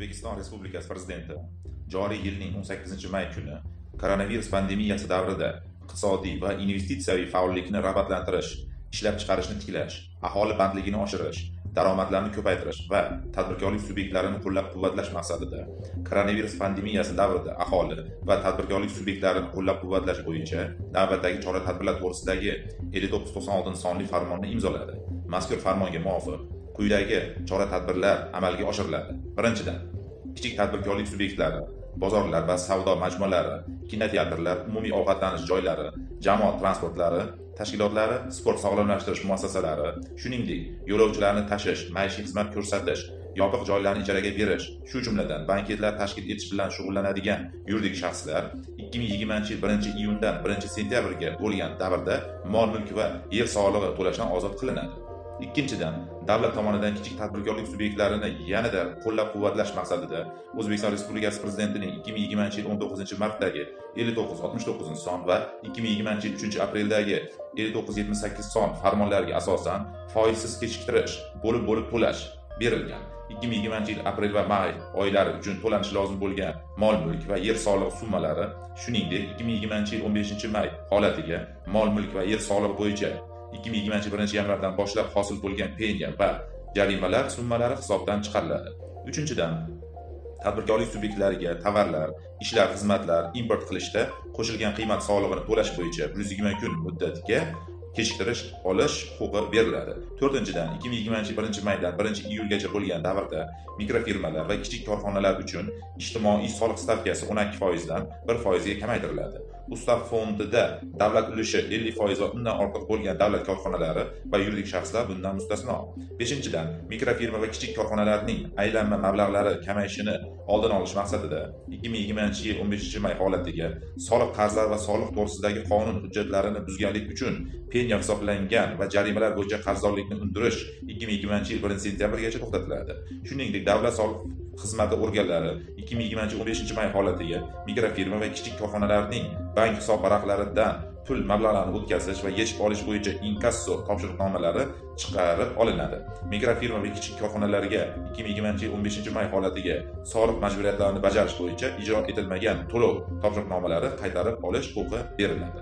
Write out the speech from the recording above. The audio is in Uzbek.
o'zbekiston respublikasi prezidenti joriy yilning 18 may kuni koronavirus pandemiyasi davrida iqtisodiy va investitsiyaviy faollikni rag'batlantirish ishlab chiqarishni tiklash aholi bandligini oshirish daromadlarni ko'paytirish va tadbirkorlik subyektlarini qo'llab quvvatlash maqsadida koronavirus pandemiyasi davrida aholi va tadbirkorlik subyektlarini qo'llab quvvatlash bo'yicha navbatdagi chora tadbirlar to'g'risidagi 5996 sonli farmonni imzoladi. Mazkur farmonga muvofiq quyidagi chora tadbirlar amalga oshiriladi. Birinchidan kichik tadbirkorlik subyektlari bozorlar va savdo majmualari kinoteatrlar umumiy ovqatlanish joylari jamoat transportlari tashkilotlari sport sog'lomlashtirish muassasalari shuningdek yo'lovchilarni tashish maishiy xizmat ko'rsatish yopiq joylarni ijaraga berish shu jumladan banketlar tashkil etish bilan shug'ullanadigan yuridik shaxslar 2020 yil 1 iyundan 1 sentyabrga bo'lgan davrda mol mulk va yer solig'i to'lashdan ozod qilinadi. Ikkinchidan davlat tomonidan kichik tadbirkorlik subyektlarini yanada qo'llab quvvatlash maqsadida o'zbekiston respublikasi prezidentining 2020 yil 19 martdagi 5969 son va 2020 yil 3 apreldagi 5978 son farmonlariga asosan foizsiz kechiktirish bo'lib bo'lib to'lash berilgan. 2020 yil aprel va may oylari uchun to'lanishi lozim bo'lgan mol mulk va yer solig'i summalari shuningdek 2020 yil 15 may holatiga mol mulk va yer solig'i bo'yicha 2021 yanvardan boshlab hosil bo'lgan pensiya va jarimalar summalari hisobdan chiqariladi. Uchinchidan tadbirkorlik subyektlariga tovarlar ishlar xizmatlar import qilishda qo'shilgan qiymat solig'ini to'lash bo'yicha 120 kun muddatga kechiktirish olish huquqi beriladi. To'rtinchidan ikki ming yigirmanchi birinchi maydan birinchi iyulgacha bo'lgan davrda mikrofirmalar va kichik korxonalar uchun ijtimoiy soliq stavkasi o'n ikki foizdan bir foizga kamaytiriladi. Ustav fondida davlat ulushi ellik foiz va undan ortiq bo'lgan davlat korxonalari va yuridik shaxslar bundan mustasno. Beshinchidan mikrofirma va kichik korxonalarning aylanma mablag'lari kamayishini oldini olish maqsadida ikki ming yigirmanchi yil o'n beshinchi may holatiga soliq qarzlar va soliq to'g'risidagi qonun hujjatlarini buzganlik uchun penya hisoblangan va jarimalar bo'yicha qarzdorlikni undirish ikki ming yigirmanchi yil birinchi sentyabrgacha to'xtatiladi. Shuningdek davlat soliq xizmati organlari ikki ming yigirmanchi o'n beshinchi may holatiga mikrofirma va kichik korxonalarning bank hisob varaqlaridan pul mablag'larini o'tkazish va yechib olish bo'yicha inkasso topshiriqnomalari chiqarib olinadi. Mikrofirma va kichik korxonalarga ikki ming yigirmanchi yil o'n beshinchi may holatiga soliq majburiyatlarini bajarish bo'yicha ijro etilmagan to'lov topshiriqnomalari qaytarib olish huquqi beriladi.